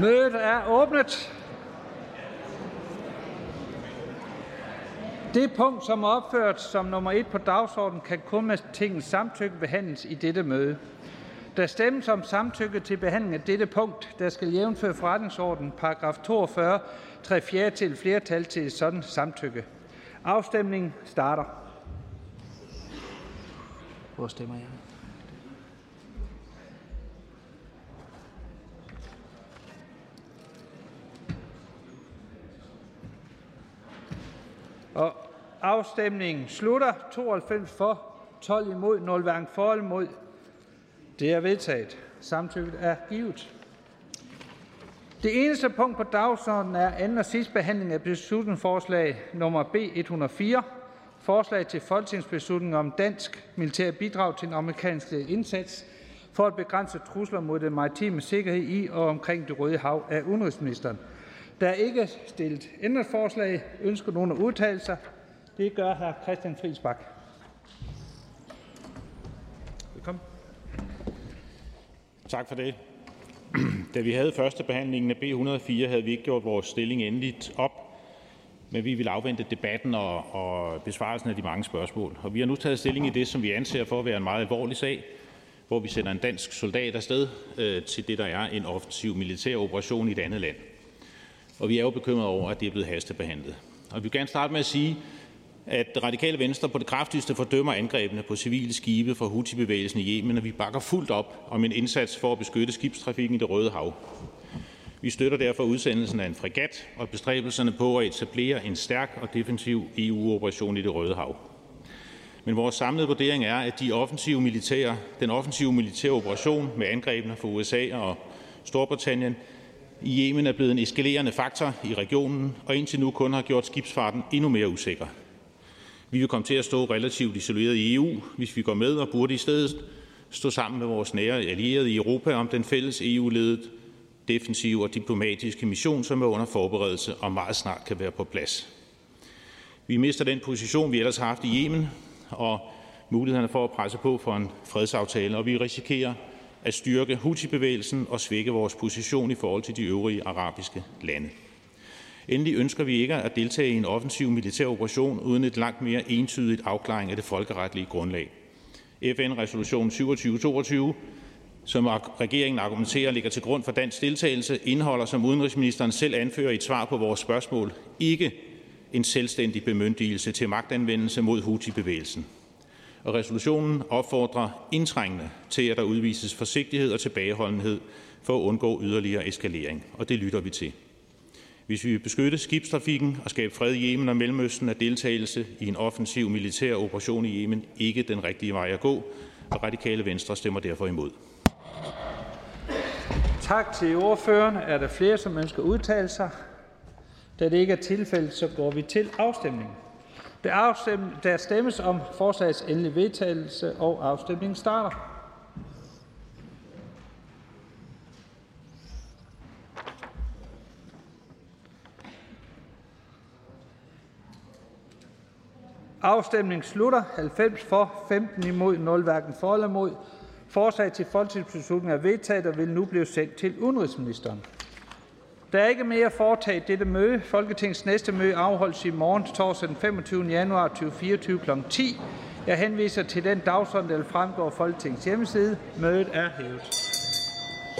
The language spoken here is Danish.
Mødet er åbnet. Det punkt, som er opført som nummer 1 på dagsordenen, kan kun med tingets samtykke behandles i dette møde. Der stemmes om samtykke til behandling af dette punkt. Der skal jævnføre forretningsordenen paragraf 42, 3 4 til flertal til et sådan samtykke. Afstemningen starter. Hvor stemmer jeg? Afstemningen slutter. 92 for, 12 imod, 0 hverken for eller imod. Det er vedtaget. Samtykket er givet. Det eneste punkt på dagsordenen er anden og sidste behandling af beslutningsforslag nummer B 104. Forslag til folketingsbeslutning om dansk militær bidrag til den amerikanske indsats for at begrænse trusler mod den maritime sikkerhed i og omkring det Røde Hav af udenrigsministeren. Der er ikke stillet ændringsforslag. Ønsker nogen at udtale sig? Det gør hr. Christian Friis Bak. Velkommen. Tak for det. Da vi havde første behandlingen af B 104, havde vi ikke gjort vores stilling endeligt op, men vi vil afvente debatten og, og besvarelsen af de mange spørgsmål. Og vi har nu taget stilling i det, som vi anser for at være en meget alvorlig sag, hvor vi sender en dansk soldat afsted øh, til det, der er en offensiv militær operation i et andet land. Og vi er jo bekymrede over, at det er blevet hastebehandlet. Og vi vil gerne starte med at sige, at radikale venstre på det kraftigste fordømmer angrebene på civile skibe fra Houthi-bevægelsen i Yemen, og vi bakker fuldt op om en indsats for at beskytte skibstrafikken i det Røde Hav. Vi støtter derfor udsendelsen af en fregat og bestræbelserne på at etablere en stærk og defensiv EU-operation i det Røde Hav. Men vores samlede vurdering er, at de offensive militære, den offensive militære operation med angrebene fra USA og Storbritannien i Yemen er blevet en eskalerende faktor i regionen, og indtil nu kun har gjort skibsfarten endnu mere usikker. Vi vil komme til at stå relativt isoleret i EU, hvis vi går med, og burde i stedet stå sammen med vores nære allierede i Europa om den fælles EU-ledede defensive og diplomatiske mission, som er under forberedelse og meget snart kan være på plads. Vi mister den position, vi ellers har haft i Yemen, og mulighederne for at presse på for en fredsaftale, og vi risikerer at styrke Houthi-bevægelsen og svække vores position i forhold til de øvrige arabiske lande. Endelig ønsker vi ikke at deltage i en offensiv militær operation uden et langt mere entydigt afklaring af det folkeretlige grundlag. FN-resolution 2722, som regeringen argumenterer ligger til grund for dansk deltagelse, indeholder, som udenrigsministeren selv anfører i et svar på vores spørgsmål, ikke en selvstændig bemyndigelse til magtanvendelse mod Houthi-bevægelsen. Og resolutionen opfordrer indtrængende til, at der udvises forsigtighed og tilbageholdenhed for at undgå yderligere eskalering, og det lytter vi til. Hvis vi vil beskytte skibstrafikken og skabe fred i Yemen og Mellemøsten, er deltagelse i en offensiv militær operation i Yemen ikke den rigtige vej at gå, og Radikale Venstre stemmer derfor imod. Tak til ordføreren. Er der flere, som ønsker at udtale sig? Da det ikke er tilfældet, så går vi til afstemning. Der, afstem, der stemmes om forslagets endelige vedtagelse, og afstemningen starter. Afstemningen slutter. 90 for, 15 imod, 0 hverken for eller imod. Forslag til folketingsbeslutning er vedtaget og vil nu blive sendt til udenrigsministeren. Der er ikke mere foretaget dette møde. Folketingets næste møde afholdes i morgen torsdag den 25. januar 2024 kl. 10. Jeg henviser til den dagsorden, der fremgår af Folketingets hjemmeside. Mødet er hævet.